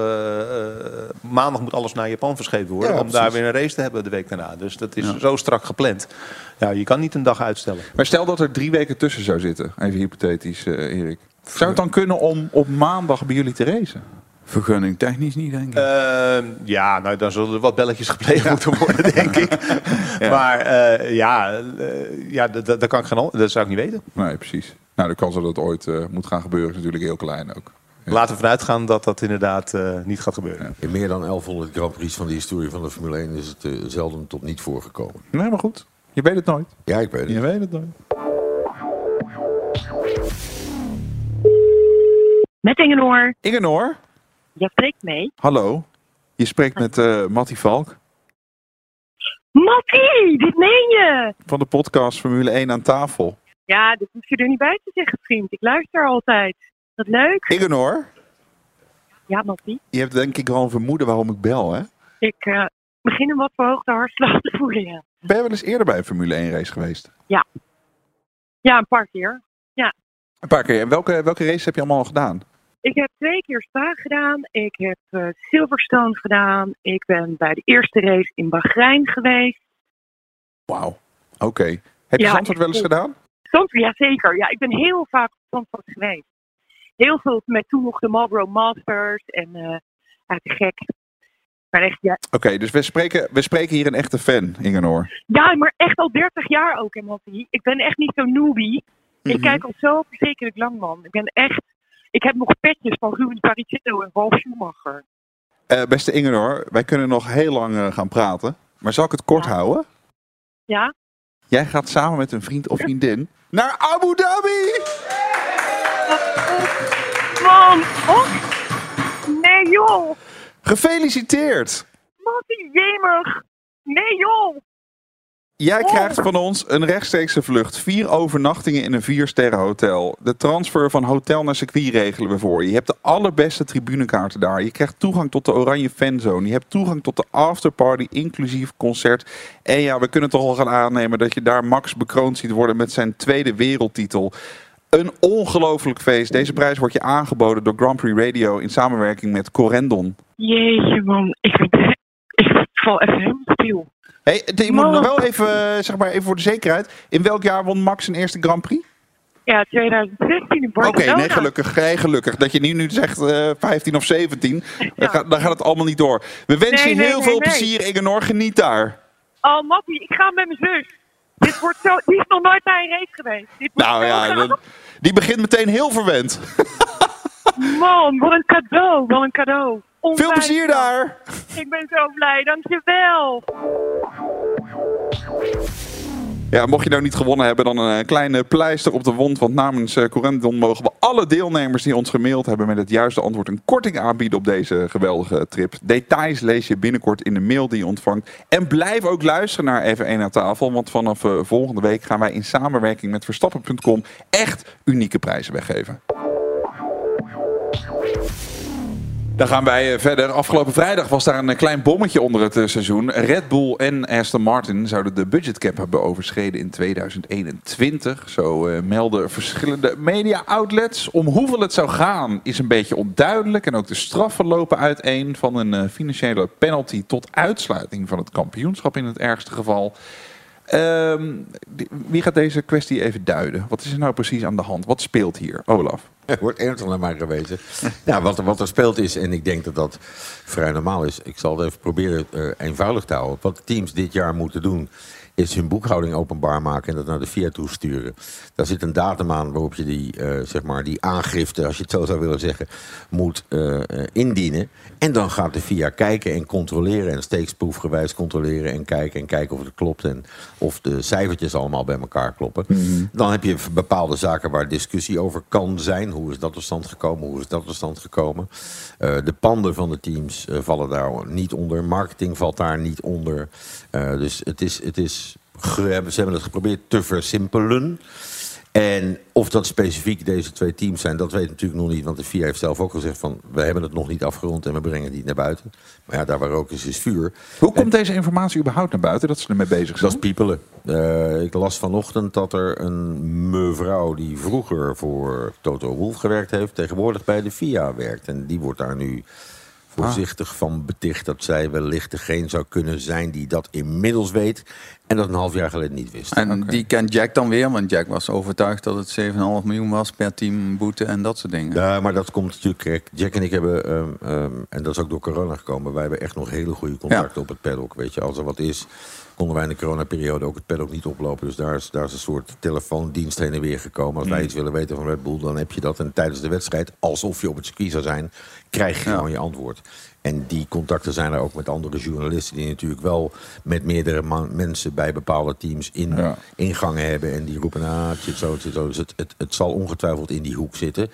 maandag moet alles naar Japan verscheept worden. Ja, om daar weer een race te hebben de week daarna. Dus dat is Ja. zo strak gepland. Ja, je kan niet een dag uitstellen. Maar stel dat er drie weken tussen zou zitten, even hypothetisch, eh, Erik. Zou het dan kunnen om op maandag bij jullie te racen? Vergunning technisch niet, denk ik. Eh, ja, nou dan zullen er wat belletjes gepleegd moeten worden, denk ik. Maar eh, ja, eh, ja dat, dat, dat kan ik geen, dat zou ik niet weten. Nee, precies. Nou, de kans dat het ooit eh, moet gaan gebeuren is natuurlijk heel klein ook. Ja. Laten we vanuit gaan dat dat inderdaad eh, niet gaat gebeuren. In meer dan 1100 Grand Prix van de historie van de Formule 1 is het zelden tot niet voorgekomen. Nee, maar goed. Je weet het nooit. Ja, ik weet het. Je weet het nooit. Met Ingenoor. Ingenoor, Jij spreekt mee. hallo. Je spreekt met eh Mattie Valk Mattie, dit meen je! van de podcast Formule 1 aan tafel. Ja, dit hoef je er niet bij te zeggen, vriend. Ik luister altijd. Wat leuk. Ingenoor, Ja, Mattie. je hebt denk ik wel een vermoeden waarom ik bel, hè? Ik eh, begin een wat verhoogde hartslag te voelen, ja. Ben je wel eens eerder bij een Formule 1 race geweest? Ja, een paar keer. Een paar keer. En welke, welke race heb je allemaal al gedaan? Ik heb twee keer Spa gedaan. Ik heb eh, Silverstone gedaan. Ik ben bij de eerste race in Bahrein geweest. Wauw. Oké. Heb je Ja, Zandvoort wel eens gedaan? Zandvoort, ja zeker. Ja, ik ben heel vaak op Zandvoort geweest. Heel veel met toen nog de Marlboro Masters en eh ja, te gek. Maar echt, ja, Oké, dus we spreken, we spreken hier een echte fan, Ingenoor. ja, maar echt al 30 jaar ook, Mattie. Ik ben echt niet zo'n newbie. Ik Mhm. kijk al zo verschrikkelijk lang, man. Ik ben echt... Ik heb nog petjes van Rubens Barrichello en Wolf Schumacher. Eh, beste Ingenoor, wij kunnen nog heel lang eh, gaan praten. Maar zal ik het kort houden? Ja? Jij gaat samen met een vriend of vriendin naar Abu Dhabi! Man, oh, joh. Gefeliciteerd! Mattie, jemig. Nee joh. Jij Oh. krijgt van ons een rechtstreekse vlucht. Vier overnachtingen in een viersterren hotel. De transfer van hotel naar circuit regelen we voor je. Je hebt de allerbeste tribunekaarten daar. Je krijgt toegang tot de Oranje Fanzone. Je hebt toegang tot de afterparty, inclusief concert. En ja, we kunnen toch al gaan aannemen dat je daar Max bekroond ziet worden met zijn tweede wereldtitel. Een ongelooflijk feest. Deze prijs wordt je aangeboden door Grand Prix Radio in samenwerking met Corendon. Jeetje man, ik, ik val even helemaal stil. Hey, je moet nog wel even, eh, zeg maar, even voor de zekerheid. In welk jaar won Max zijn eerste Grand Prix? Ja, 2016 in Oké, nee, gelukkig. Nee, gelukkig. Dat je niet nu zegt eh 15 of 17. Dan, gaat, dan gaat het allemaal niet door. We wensen Nee, je heel nee, veel plezier, Ingenor. Geniet daar. Oh, Mattie, ik ga met mijn zus. Dit wordt zo... Die is nog nooit bij een race geweest. Dit Nou ja, dat- die begint meteen heel verwend. Man, wat een cadeau. Wat een cadeau. Veel plezier daar. Ik ben zo blij, dankjewel. Ja, mocht je nou niet gewonnen hebben, dan een eh, kleine pleister op de wond. Want namens eh Corendon mogen we alle deelnemers die ons gemaild hebben met het juiste antwoord een korting aanbieden op deze geweldige trip. Details lees je binnenkort in de mail die je ontvangt. En blijf ook luisteren naar F1 aan tafel. Want vanaf eh, volgende week gaan wij in samenwerking met Verstappen.com echt unieke prijzen weggeven. Dan gaan wij eh, verder. Afgelopen vrijdag was daar een eh, klein bommetje onder het eh, seizoen. Red Bull en Aston Martin zouden de budgetcap hebben overschreden in 2021. Zo melden verschillende media-outlets. Om hoeveel het zou gaan is een beetje onduidelijk. En ook de straffen lopen uiteen. Van een financiële penalty tot uitsluiting van het kampioenschap in het ergste geval. Ehm, wie gaat deze kwestie even duiden? Wat is er nou precies aan de hand? Wat speelt hier? Olaf. Er wordt ernstig naar mij gewezen. Ja, wat, wat er speelt is, en ik denk dat dat vrij normaal is. Ik zal het even proberen eh, eenvoudig te houden. Wat teams dit jaar moeten doen, is hun boekhouding openbaar maken en dat naar de FIA toesturen. Daar zit een datum aan waarop je die, eh, zeg maar, die aangifte, als je het zo zou willen zeggen, moet eh, indienen. En dan gaat de FIA kijken en controleren en steeksproefgewijs controleren en kijken en kijken of het klopt en of de cijfertjes allemaal bij elkaar kloppen. Dan heb je bepaalde zaken waar discussie over kan zijn. Hoe is dat tot stand gekomen? Hoe is dat tot stand gekomen? Eh, de panden van de teams vallen daar niet onder. Marketing valt daar niet onder. Dus het is, het is, ge- ze hebben het geprobeerd te versimpelen. En of dat specifiek deze twee teams zijn, dat weet ik natuurlijk nog niet. Want de FIA heeft zelf ook gezegd van, we hebben het nog niet afgerond en we brengen het niet naar buiten. Maar ja, daar waar rook is, is vuur. Hoe komt deze informatie überhaupt naar buiten dat ze ermee bezig zijn? Dat is piepelen. Eh, ik las vanochtend dat er een mevrouw die vroeger voor Toto Wolff gewerkt heeft, tegenwoordig bij de FIA werkt. En die wordt daar nu voorzichtig van beticht dat zij wellicht degene zou kunnen zijn die dat inmiddels weet. En dat een half jaar geleden niet wist. En die kent Jack dan weer, want Jack was overtuigd dat het 7,5 miljoen was per team boete en dat soort dingen. Ja, maar dat komt natuurlijk. Jack en ik hebben, ehm, ehm, en dat is ook door corona gekomen, wij hebben echt nog hele goede contacten op het paddock. Weet je, als er wat is, konden wij in de coronaperiode ook het paddock niet oplopen. Dus daar is, daar is een soort telefoondienst heen en weer gekomen. Als wij Mm. iets willen weten van Red Bull, dan heb je dat. En tijdens de wedstrijd, alsof je op het circuit zou zijn, krijg je gewoon je antwoord. En die contacten zijn er ook met andere journalisten die natuurlijk wel met meerdere mensen bij bepaalde teams in ingangen hebben. En die roepen, ah, het zit zo, het zit zo. Dus het, het, het zal ongetwijfeld in die hoek zitten.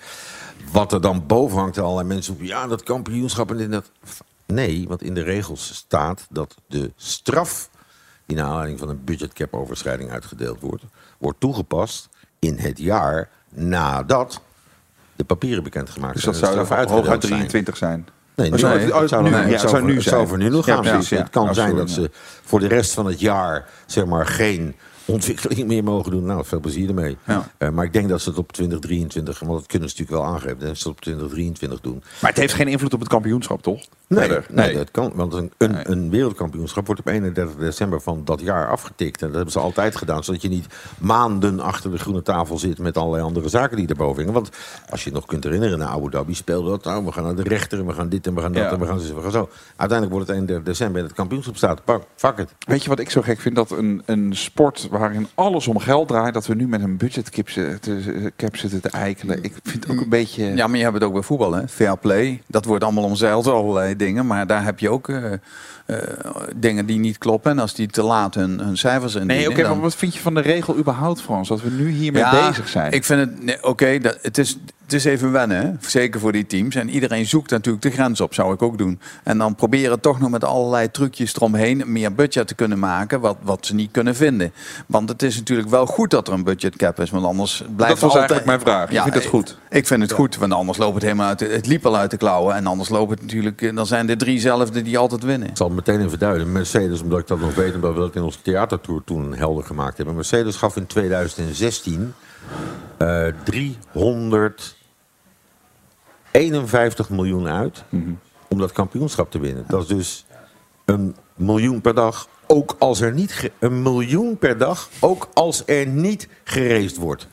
Wat er dan boven hangt, allerlei mensen roepen, ja, dat kampioenschap en dat. Nee, want in de regels staat dat de straf die naar aanleiding van een budgetcap overschrijding uitgedeeld wordt, wordt toegepast in het jaar nadat de papieren bekendgemaakt Dus zijn. dat en zou hooguit uitgedeeld zijn. 23 zijn. Nee, nu, sorry, het zou, nu, het zou, nu het zou zijn. voor nu nog gaan. precies. Het kan zijn dat ze voor de rest van het jaar zeg maar, geen ontwikkeling meer mogen doen. Nou, veel plezier ermee. Eh, maar ik denk dat ze het op 2023, want dat kunnen ze natuurlijk wel aangeven, dat ze het op 2023 doen. Maar het heeft geen invloed op het kampioenschap, toch? Nee, nee. dat kan. Want een, een, een wereldkampioenschap wordt op 31 december van dat jaar afgetikt. En dat hebben ze altijd gedaan. Zodat je niet maanden achter de groene tafel zit met allerlei andere zaken die erboven hingen. Want als je het nog kunt herinneren, naar Abu Dhabi speelde dat. Nou, we gaan naar de rechter en we gaan dit en we gaan dat Ja. en we gaan, zo, we gaan zo. Uiteindelijk wordt het 31 december en het kampioenschap staat. Pak, fuck it. Weet je wat ik zo gek vind? Dat een, een sport waarin alles om geld draait, dat we nu met een budgetcap zitten, cap zitten te eikelen. Ik vind het ook een beetje... Ja, maar je hebt het ook bij voetbal, hè? Fair play. Dat wordt allemaal omzeild, allerlei dingen. Maar daar heb je ook eh, eh, dingen die niet kloppen. En als die te laat hun, hun cijfers indienen... Nee, oké, dan- maar wat vind je van de regel überhaupt, Frans? Dat we nu hiermee bezig zijn? Ik vind het, nee, oké, dat het is, is even wennen, zeker voor die teams. En iedereen zoekt natuurlijk de grens op, zou ik ook doen. En dan proberen toch nog met allerlei trucjes eromheen meer budget te kunnen maken, wat, wat ze niet kunnen vinden. Want het is natuurlijk wel goed dat er een budget cap is, want anders blijft dat was eigenlijk mijn vraag. Ja, ik vind het goed? Ik, vind het goed, want anders loopt het helemaal uit. Het liep al uit de klauwen en anders loopt het natuurlijk. Eh, dan zijn de drie driezelfde die altijd winnen. Ik zal meteen even duiden. Mercedes, omdat ik dat nog weet, omdat we dat in onze theatertour toen helder gemaakt hebben. Mercedes gaf in 2016 uh, 300 51 miljoen uit om dat kampioenschap te winnen. Dat is dus een miljoen per dag, ook als er niet een miljoen per dag, ook als er niet geraced wordt.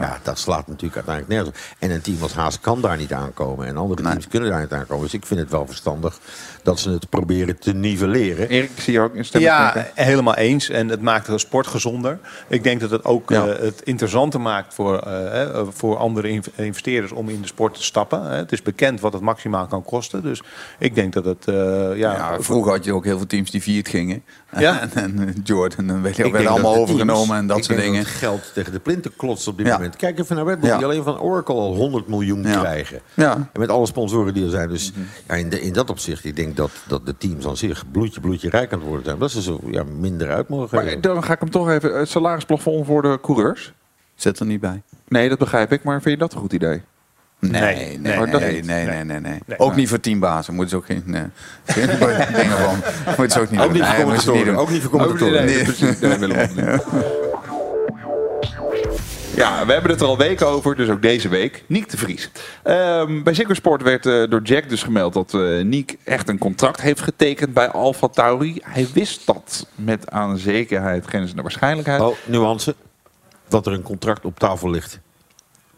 Ja, dat slaat natuurlijk uiteindelijk nergens op. En een team als Haas kan daar niet aankomen. En andere teams kunnen daar niet aankomen. Dus ik vind het wel verstandig dat ze het proberen te nivelleren. Erik, ik zie je ook in stem. Ja, helemaal eens. En het maakt de sport gezonder. Ik denk dat het ook Ja. eh, het interessanter maakt voor, eh, voor andere inv- investeerders om in de sport te stappen. hè. Het is bekend wat het maximaal kan kosten. Dus ik denk dat het... eh, ja, Ja, vroeger had je ook heel veel teams die viert gingen. Ja. en, en Jordan, en weet je, Ik werden denk allemaal overgenomen teams- en dat ik soort denk dingen. Dat het geld tegen de plinten klotst op dit Ja. moment. Kijk even naar Red Bull, Ja. die alleen van Oracle al 100 miljoen Ja. krijgen. Ja. En met alle sponsoren die er zijn. Dus ja, in, de- in dat opzicht, ik denk dat, dat de teams aan zich bloedje, bloedje rijk aan het worden zijn. Dat ze zo ja, minder uit mogen Maar geven. dan ga ik hem toch even... Het salarisplafond voor de coureurs? Zit er niet bij. Nee, dat begrijp ik. Maar vind je dat een goed idee? Nee, nee, nee, nee, maar nee, nee, nee, nee, nee. Nee. Ook niet voor teambazen. Moeten ze ook geen, nee, geen dingen van. Moeten ze ook niet Ook doen. niet voor Nee, moeten ze niet commentatoren, doen. ook niet voor commentatoren. Nee. precies. Nee, Ja, we hebben het er al weken over, dus ook deze week. Niek de Vries. Ehm, bij Ziggo Sport werd eh, door Jack dus gemeld dat eh Niek echt een contract heeft getekend bij Alfa Tauri. Hij wist dat met aan zekerheid grenzende waarschijnlijkheid. Oh, nuance. Dat er een contract op tafel ligt.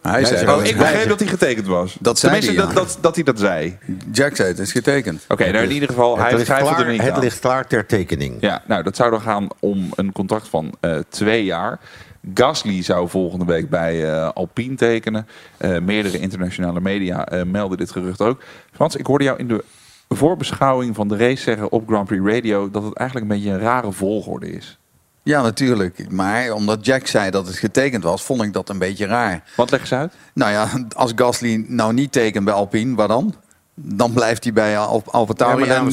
Hij zei Oh, dat. ik begreep dat hij getekend was. Dat zei Tenminste, hij, dat, ja. dat, dat hij dat zei. Jack zei het is getekend. Oké, nou in ieder geval, hij het ligt, twijfelde klaar, er niet het aan. ligt klaar ter tekening. Ja, nou, dat zou dan gaan om een contract van eh, twee jaar. Gasly zou volgende week bij eh, Alpine tekenen. Eh, meerdere internationale media eh, melden dit gerucht ook. Frans, ik hoorde jou in de voorbeschouwing van de race zeggen op Grand Prix Radio... dat het eigenlijk een beetje een rare volgorde is. Ja, natuurlijk. Maar omdat Jack zei dat het getekend was, vond ik dat een beetje raar. Wat leg eens uit? Nou ja, als Gasly nou niet tekent bij Alpine, waar dan? Dan blijft hij bij Al Alfa Tauri. Ja,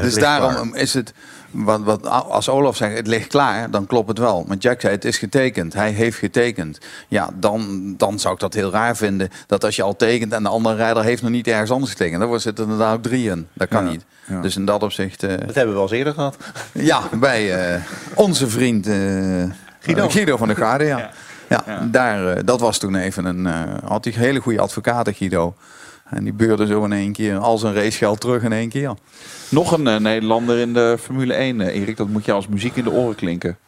dus daarom is het, wat, wat, als Olaf zegt, het ligt klaar, dan klopt het wel. Maar Jack zei, het is getekend. Hij heeft getekend. Ja, dan, dan zou ik dat heel raar vinden. Dat als je al tekent en de andere rijder heeft nog niet ergens anders getekend. Dan zitten er inderdaad ook drie in. Dat kan Ja, niet. ja. Dus in dat opzicht... eh, Dat hebben we wel eens eerder gehad. ja, bij eh, onze vriend eh, Guido. Guido van der Garde, ja. ja. Ja. Daar, dat was toen even een... eh, had hij hele goede advocaten, Guido. En die beurde zo in één keer al zijn racegeld terug in één keer. Nog een eh, Nederlander in de Formule 1, eh, Erik. Dat moet je als muziek in de oren klinken.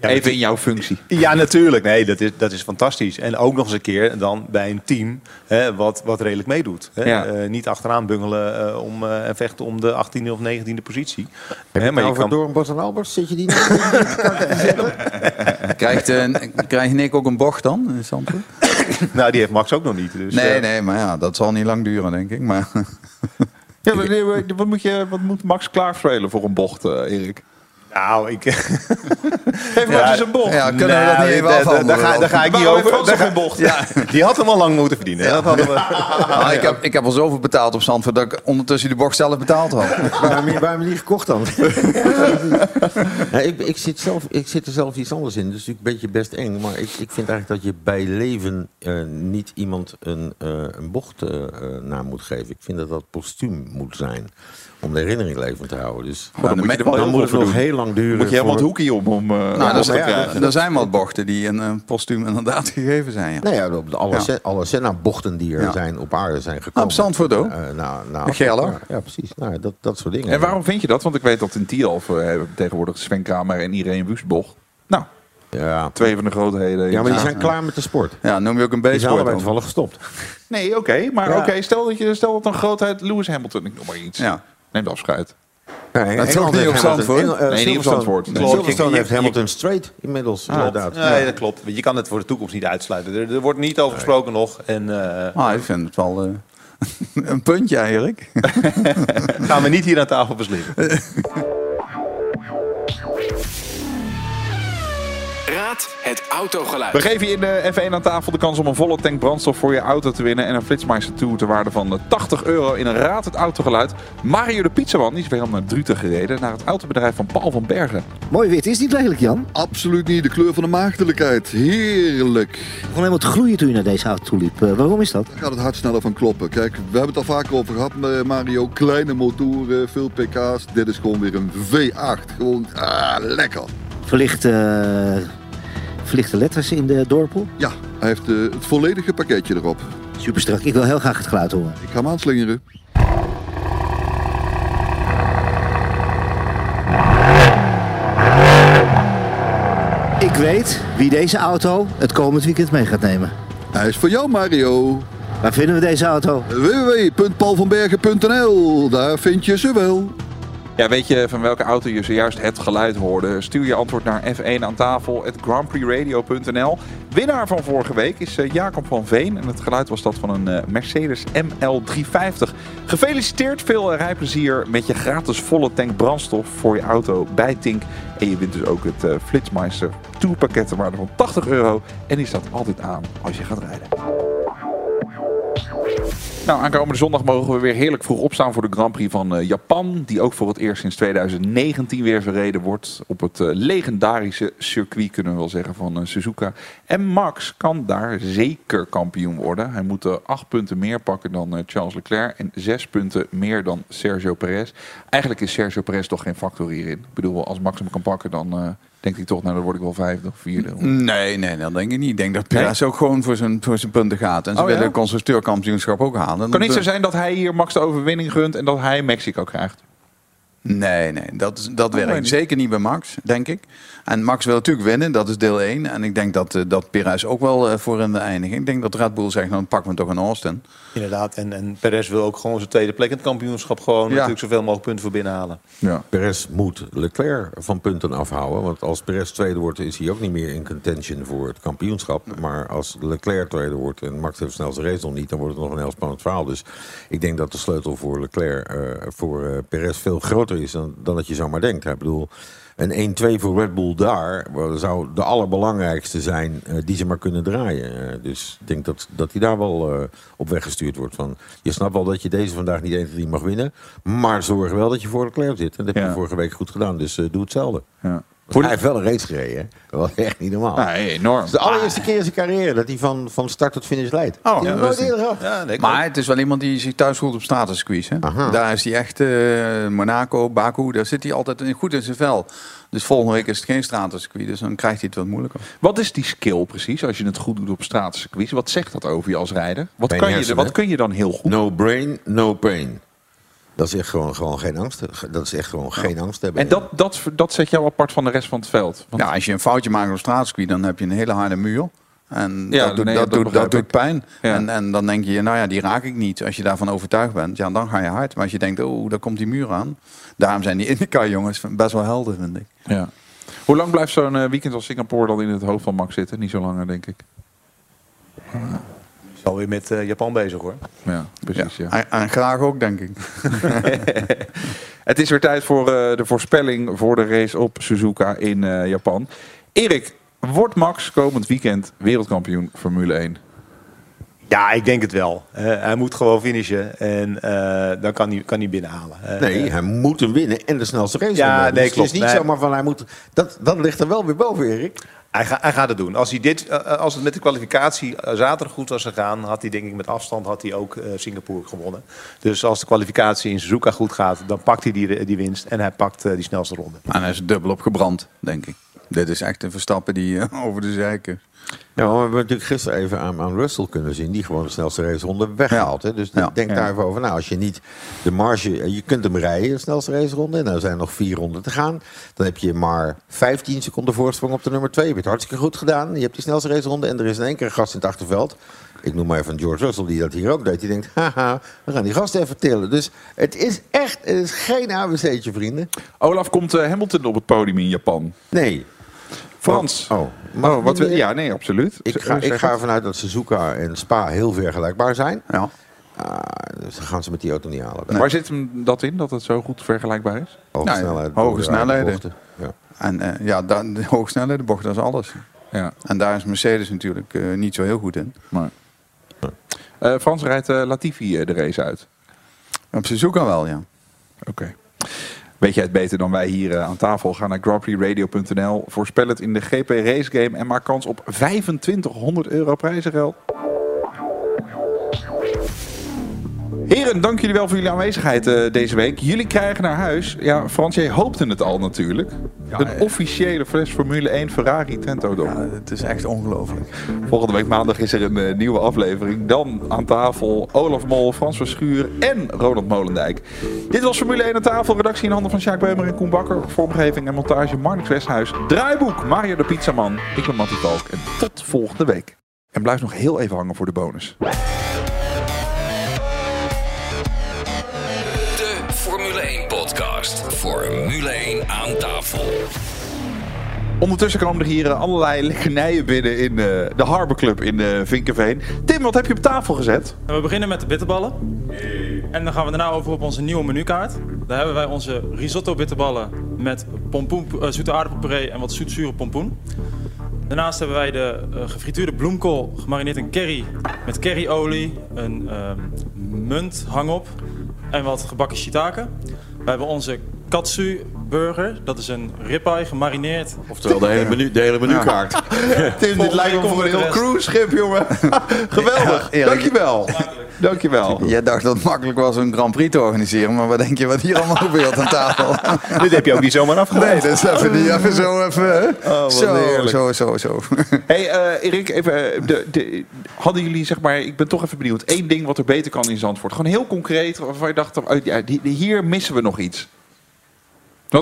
Even in jouw functie. Ja, natuurlijk. Nee, dat is, dat is fantastisch. En ook nog eens een keer dan bij een team hè, wat, wat redelijk meedoet. Hè. Ja. Eh, niet achteraan bungelen eh, om, eh, en vechten om de 18e of 19e positie. Heb Hè, je maar je nou kan... door een Bas en Albers? Zit je die niet? Krijgt, krijgt Nick ook een bocht dan in Zandvoort? Nou, die heeft Max ook nog niet. Dus, nee, nee, maar ja, dat zal niet lang duren, denk ik. Maar Ja, maar, wat, moet je, wat moet Max klaarspelen voor een bocht, eh, Erik? Nou, ik... Geef Max eens een bocht. ja, kunnen we dat Nou, niet even daar- afhandelen? Daar ga, daar ga ik niet over. Daar ga- bocht? Ja, die had hem al lang moeten verdienen. Dat hadden we... Ah, ik, heb, ik heb al zoveel betaald op Zandvoort dat ik ondertussen die bocht zelf betaald had. waarom, waarom niet gekocht dan? Ja, ik, ik, zit zelf, ik zit er zelf iets anders in. Dus ik ben je best eng. Maar ik, ik vind eigenlijk dat je bij leven eh, niet iemand een, eh, een bocht na moet geven. Ik vind dat dat postuum moet zijn. Om de herinnering levend te houden. Dus Maar dan moet je wel dan heel moet het nog doen. heel lang duren. Moet je helemaal het voor- hoekje om om eh Nou, er zijn wat bochten die een, een postuum inderdaad gegeven zijn. Ja. Nou ja, alle, Ja. Alle Senna-bochten die er Ja. zijn op aarde zijn gekomen. Nou, op Zandvoort ook. Eh, nou, nou. Ja, precies. Nou, dat, dat soort dingen. En waarom vind je dat? Want ik weet dat in Tialf eh, hebben we tegenwoordig Sven Kramer en Irene Wustbocht. Nou, Ja, twee van de grootheden. ja maar die zijn klaar met de sport. Ja, noem je ook een Die zijn allebei toevallig gestopt. Nee, oké. maar Ja. oké, stel dat je stel dat een grootheid Lewis Hamilton, ik noem maar iets. Ja. Neemt afscheid. Ja, Dat is Engeland niet heeft op Zandvoort? Engel- eh, Nee, niet op Zandvoort. Nee. Silverstone heeft Hamilton straight inmiddels, inderdaad. Nee, dat klopt. Je kan het voor de toekomst niet uitsluiten. Er, er wordt niet over gesproken nog. En eh, Ah, ik vind het wel eh, een puntje eigenlijk. gaan we niet hier aan tafel beslissen. Het autogeluid. We geven je in de F1 aan tafel de kans om een volle tank brandstof voor je auto te winnen. En een Flitsmeister Tour ter waarde van 80 euro in een raad het autogeluid. Mario de Pizzaman die is weer naar Druten gereden. Naar het autobedrijf van Paul van Bergen. Mooi wit, is niet lelijk Jan? Absoluut niet, de kleur van de maagdelijkheid. Heerlijk. Ik begon helemaal te gloeien toen je naar deze auto toe liep. Eh, waarom is dat? Daar gaat het hart sneller van kloppen. Kijk, we hebben het al vaker over gehad, eh, Mario. Kleine motoren, veel pk's. Dit is gewoon weer een V8. Gewoon ah, lekker. Verlichte, verlichte letters in de dorpel? Ja, hij heeft eh, het volledige pakketje erop. Super strak. Ik wil heel graag het geluid horen. Ik ga hem aanslingeren. Ik weet wie deze auto het komend weekend mee gaat nemen. Hij is voor jou, Mario. Waar vinden we deze auto? www.paulvanbergen.nl Daar vind je ze wel. Ja, weet je van welke auto je zojuist het geluid hoorde? Stuur je antwoord naar F1 aan tafel, grandprixradio.nl. Winnaar van vorige week is eh, Jacob van Veen. En het geluid was dat van een eh, Mercedes ML350. Gefeliciteerd, veel eh, rijplezier met je gratis volle tank brandstof voor je auto bij Tink. En je wint dus ook het Flitsmeister Tourpakket ter waarde van 80 euro. En die staat altijd aan als je gaat rijden. Nou, aankomende zondag mogen we weer heerlijk vroeg opstaan voor de Grand Prix van eh, Japan. Die ook voor het eerst sinds 2019 weer verreden wordt. Op het eh, legendarische circuit, kunnen we wel zeggen, van eh, Suzuka. En Max kan daar zeker kampioen worden. Hij moet acht punten meer pakken dan Charles Leclerc. En zes punten meer dan Sergio Perez. Eigenlijk is Sergio Perez toch geen factor hierin. Ik bedoel, als Max hem kan pakken, dan denkt hij toch, nou dan word ik wel vijfde of vierde. Nee, nee, dat denk ik niet. Ik denk dat Perez ook gewoon voor zijn, voor zijn punten gaat. En ze Oh, ja? willen het constructeurkampioenschap ook halen. kan niet zo zijn dat hij hier Max de overwinning gunt en dat hij Mexico krijgt. Nee, nee, dat, dat Oh, nee. werkt zeker niet bij Max, denk ik. En Max wil natuurlijk winnen, dat is deel 1. En ik denk dat, eh, dat Perez ook wel eh, voor in de eindiging. Ik denk dat Red Bull zegt, nou dan pakken we toch een Austin. Inderdaad, en, en Perez wil ook gewoon zijn tweede plek in het kampioenschap gewoon Ja. natuurlijk zoveel mogelijk punten voor binnenhalen. Ja. Perez moet Leclerc van punten afhouden. Want als Perez tweede wordt, is hij ook niet meer in contention voor het kampioenschap. Maar als Leclerc tweede wordt en Max heeft snel zijn race nog niet, dan wordt het nog een heel spannend verhaal. Dus ik denk dat de sleutel voor Leclerc, eh, voor Perez veel groter is dan, dan dat je zomaar denkt. Ik bedoel, een 1-2 voor Red Bull daar zou de allerbelangrijkste zijn eh, die ze maar kunnen draaien. Eh, dus ik denk dat, dat hij daar wel eh, op weggestuurd wordt. Van, je snapt wel dat je deze vandaag niet 1 3 mag winnen. Maar zorg wel dat je voor Leclerc zit. En dat heb je Ja. vorige week goed gedaan. Dus doe hetzelfde. Ja. Hij heeft wel een race gereden. Dat was echt niet normaal. Nee, enorm. Het is de allereerste keer in zijn carrière dat hij van, van start tot finish leidt. Oh, ja, nooit eerder gehad. Ja, nee, Maar het is wel iemand die zich thuis voelt op statusquiz. Daar is hij echt, eh, Monaco, Baku, daar zit hij altijd goed in zijn vel. Dus volgende week is het geen stratencircuit, dus dan krijgt hij het wat moeilijker. Wat is die skill precies als je het goed doet op straatcircuits? Wat zegt dat over je als rijder? Wat, kan je, wat kun je dan heel goed? No brain, no pain. Dat is echt gewoon, gewoon geen angst. Dat is echt gewoon geen angst hebben. En dat, dat, dat zet jou apart van de rest van het veld. Want Ja, als je een foutje maakt op stratencircuit, dan heb je een hele harde muur. En Ja, dat, doet, nee, dat, dat doet, dat doet pijn. Ja. En, en dan denk je, nou ja, die raak ik niet. Als je daarvan overtuigd bent, ja, dan ga je hard. Maar als je denkt, oh, daar komt die muur aan. Daarom zijn die IndyCar jongens best wel helder, vind ik. ja. Hoe lang blijft zo'n eh, weekend als Singapore dan in het hoofd van Max zitten? Niet zo lang, denk ik. is alweer met eh, Japan bezig hoor. Ja, precies. Ja. En, en graag ook, denk ik. Het is weer tijd voor eh, de voorspelling voor de race op Suzuka in eh, Japan. Erik, wordt Max komend weekend wereldkampioen Formule 1? Ja, ik denk het wel. Eh, hij moet gewoon finishen en eh, dan kan hij, kan hij binnenhalen. Nee, hij moet hem winnen en de snelste race. Ja, nee, Dus het is klopt. niet Nee. zomaar van hij moet. Dat, dat ligt er wel weer boven, Erik. Hij, hij gaat het doen. Als, hij dit, eh, als het met de kwalificatie eh, zaterdag goed was gegaan, had hij denk ik met afstand had hij ook eh, Singapore gewonnen. Dus als de kwalificatie in Suzuka goed gaat, dan pakt hij die, die winst en hij pakt eh, die snelste ronde. En hij is dubbel op gebrand, denk ik. Dit is echt een Verstappen die eh, over de zeiken. Ja, maar we hebben natuurlijk gisteren even aan, aan Russell kunnen zien, die gewoon de snelste raceronde weghaalt. Hè? Dus Ja. denk Ja. daar even over na. Als je niet de marge, eh, je kunt hem rijden, de snelste raceronde, en er zijn nog vier ronden te gaan. Dan heb je maar 15 seconden voorsprong op de nummer 2. Je hebt het hartstikke goed gedaan. Je hebt die snelste raceronde en er is in één keer een gast in het achterveld. Ik noem maar even George Russell, die dat hier ook deed. Die denkt, haha, we gaan die gast even tillen. Dus het is echt, het is geen ABC'tje, vrienden. Olaf, komt eh, Hamilton op het podium in Japan? Nee. Frans? Oh, Oh, ik wat we, ja, nee, absoluut. Ik ga, ik ga ervan uit dat Suzuka en Spa heel vergelijkbaar zijn. Ja. Ah, dus dan gaan ze met die auto niet halen. Waar zit hem dat in, dat het zo goed vergelijkbaar is? Hoge Nou, snelheid. hoge snelheden. bochten. Ja. En eh, ja, dan, de hoge snelheid, de bocht, dat is alles. Ja. En daar is Mercedes natuurlijk eh, niet zo heel goed in. Maar. Eh, Frans rijdt eh, Latifi eh, de race uit. Op Suzuka wel, ja. Oké. Weet jij het beter dan wij hier eh, aan tafel? Ga naar grandprixradio.nl, voorspel het in de GP Race Game en maak kans op 2500 euro prijzengeld. Heren, dank jullie wel voor jullie aanwezigheid eh, deze week. Jullie krijgen naar huis, ja, Frans, jij hoopte het al natuurlijk. een officiële fles Formule 1 Ferrari Tentodome. Ja, het is echt ongelooflijk. Volgende week maandag is er een eh, nieuwe aflevering. Dan aan tafel Olaf Mol, Frans Verschuur en Ronald Molendijk. Dit was Formule 1 aan tafel. Redactie in handen van Sjaak Beumer en Koen Bakker. Vormgeving en montage Marnix Westhuis. Draaiboek Mario de Pizzaman. Ik ben Mattie Valk. En tot volgende week. En blijf nog heel even hangen voor de bonus. Podcast. Formule 1 aan tafel. Ondertussen komen er hier eh, allerlei lekkernijen binnen in eh, de Harbor Club in eh, Vinkenveen. Tim, wat heb je op tafel gezet? We beginnen met de bitterballen. En dan gaan we daarna over op onze nieuwe menukaart. Daar hebben wij onze risotto bitterballen met pompoen, zoete aardappelpuree en wat zoetzure pompoen. Daarnaast hebben wij de gefrituurde bloemkool gemarineerd in curry met curryolie, een ehm, munt hangop en wat gebakken shiitake. We hebben onze katsu burger, dat is een ribeye gemarineerd. Oftewel de hele, menu, de hele menukaart. Tim, dit lijkt me voor een heel cruiseschip, jongen. Geweldig. Ja, eerlijk. Dankjewel. Dankjewel. Jij dacht dat het makkelijk was een Grand Prix te organiseren, maar wat denk je wat hier allemaal gebeurt aan tafel? Dit heb je ook niet zomaar afgedaan. Nee, dat is even, niet even zo even. hè? Oh, wat zo, heerlijk. zo, zo, zo. Hey eh, Erik, even, eh, de, de, hadden jullie zeg maar, ik ben toch even benieuwd, één ding wat er beter kan in Zandvoort. Gewoon heel concreet, waarvan je dacht, oh, ja, hier missen we nog iets.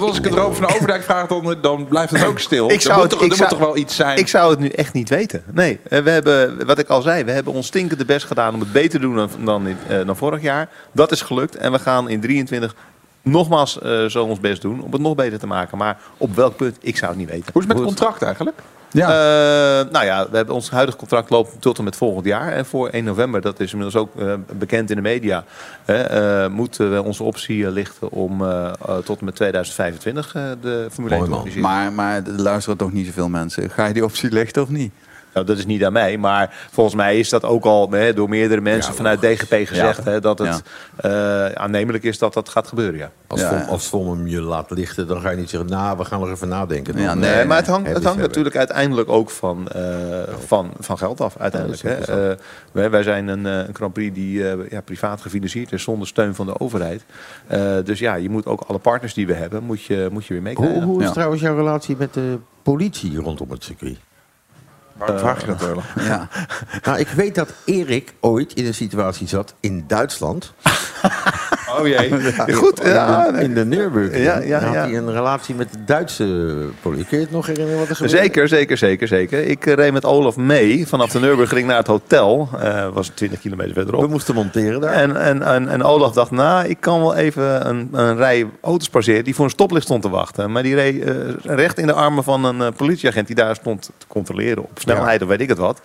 Want als ik het erover van Overdijk vraag, dan, dan blijft het ook stil. Ik zou er het- moet, toch, ik er zou- moet toch wel iets zijn? Ik zou het nu echt niet weten. Nee, eh, we hebben, wat ik al zei, we hebben ons stinkende best gedaan om het beter te doen dan, dan, eh, dan vorig jaar. Dat is gelukt en we gaan in 23 nogmaals eh, zo ons best doen om het nog beter te maken. Maar op welk punt, ik zou het niet weten. Hoe is het met het contract eigenlijk? Ja. Eh, nou ja, we hebben ons huidige contract loopt tot en met volgend jaar. En voor 1 november, dat is inmiddels ook eh, bekend in de media, hè, eh, moeten we onze optie lichten om tot en met 2025 eh, de Formule 1 te organiseren. Maar, maar er luisteren toch niet zoveel mensen. Ga je die optie lichten of niet? Nou, dat is niet aan mij, maar volgens mij is dat ook al hè, door meerdere mensen vanuit DGP gezegd hè, dat het eh, aannemelijk is dat dat gaat gebeuren. Ja. Als, Ja. Vom, als Vom hem je laat lichten, dan ga je niet zeggen... nou, we gaan er even nadenken. Nee, eh, Nee, maar het hangt, het hangt natuurlijk uiteindelijk ook van, eh, van, van geld af. Uiteindelijk, hè. Eh, wij, wij zijn een, eh, een Grand Prix die eh, ja, privaat gefinancierd is zonder steun van de overheid. Eh, dus ja, je moet ook alle partners die we hebben, moet je, moet je weer meekrijgen. Hoe, hoe is Ja. trouwens jouw relatie met de politie rondom het circuit? Waarom vraag je dat? Ja. Nou, ik weet dat Erik ooit in een situatie zat in Duitsland. Oh jee. Goed, ja. in, de, in de Nürburgring. Ja, ja, had hij een relatie met de Duitse politie. Kun je het nog herinneren wat er gebeurde? Zeker, zeker, zeker, zeker. Ik eh, reed met Olaf mee vanaf de Nürburgring naar het hotel. Eh was 20 kilometer verderop. We moesten monteren daar. En, en, en, en Olaf dacht, nou, ik kan wel even een, een rij auto's passeren die voor een stoplicht stond te wachten. Maar die reed eh, recht in de armen van een eh, politieagent die daar stond te controleren op snelheid of weet ik het wat.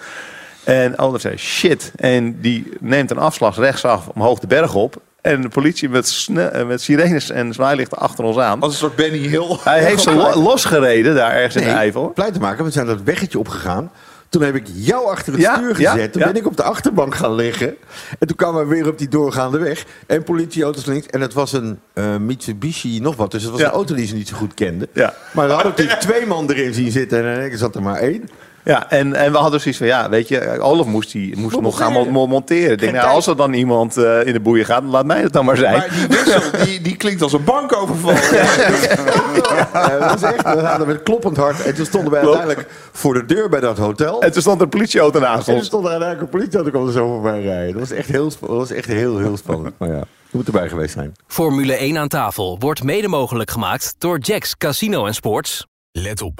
En Olaf zei, shit. En die neemt een afslag rechtsaf omhoog de berg op. En de politie met, sne- eh, met sirenes en zwaailichten achter ons aan. Als een soort Benny Hill. Hij heeft ze lo- losgereden daar ergens in de Eifel. Blij te maken, we zijn dat weggetje opgegaan. Toen heb ik jou achter het Ja, stuur ja, gezet. Toen ja. ben ik op de achterbank gaan liggen. En toen kwamen we weer op die doorgaande weg. En politieauto's links. En het was een eh, Mitsubishi nog wat. Dus het was Ja. een auto die ze niet zo goed kenden. Ja. Maar dan had ik natuurlijk twee man erin zien zitten. En in één keer zat er maar één. Ja, en, en we hadden zoiets van, ja, weet je, Olaf moest, die, moest Moet nog gaan monteren. mo- monteren. Ik denk, nou, als er dan iemand eh, in de boeien gaat, laat mij het dan maar zijn. Maar die wissel, die, die klinkt als een bankoverval. Ja, dat was echt, we hadden met kloppend hart. En toen stonden wij uiteindelijk voor de deur bij dat hotel. En toen stond er een politieauto naast En toen ons. stond er uiteindelijk een politieauto kwam er zo voorbij rijden. Dat was echt heel, dat was echt heel, heel spannend. Maar ja, je moet erbij geweest zijn. Formule 1 aan tafel wordt mede mogelijk gemaakt door Jacks Casino en Sports. Let op.